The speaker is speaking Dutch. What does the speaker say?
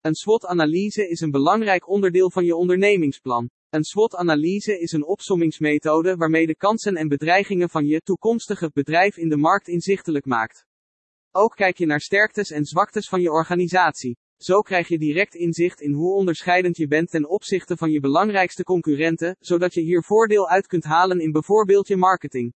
Een SWOT-analyse is een belangrijk onderdeel van je ondernemingsplan. Een SWOT-analyse is een opsommingsmethode waarmee de kansen en bedreigingen van je toekomstige bedrijf in de markt inzichtelijk maakt. Ook kijk je naar sterktes en zwaktes van je organisatie. Zo krijg je direct inzicht in hoe onderscheidend je bent ten opzichte van je belangrijkste concurrenten, zodat je hier voordeel uit kunt halen in bijvoorbeeld je marketing.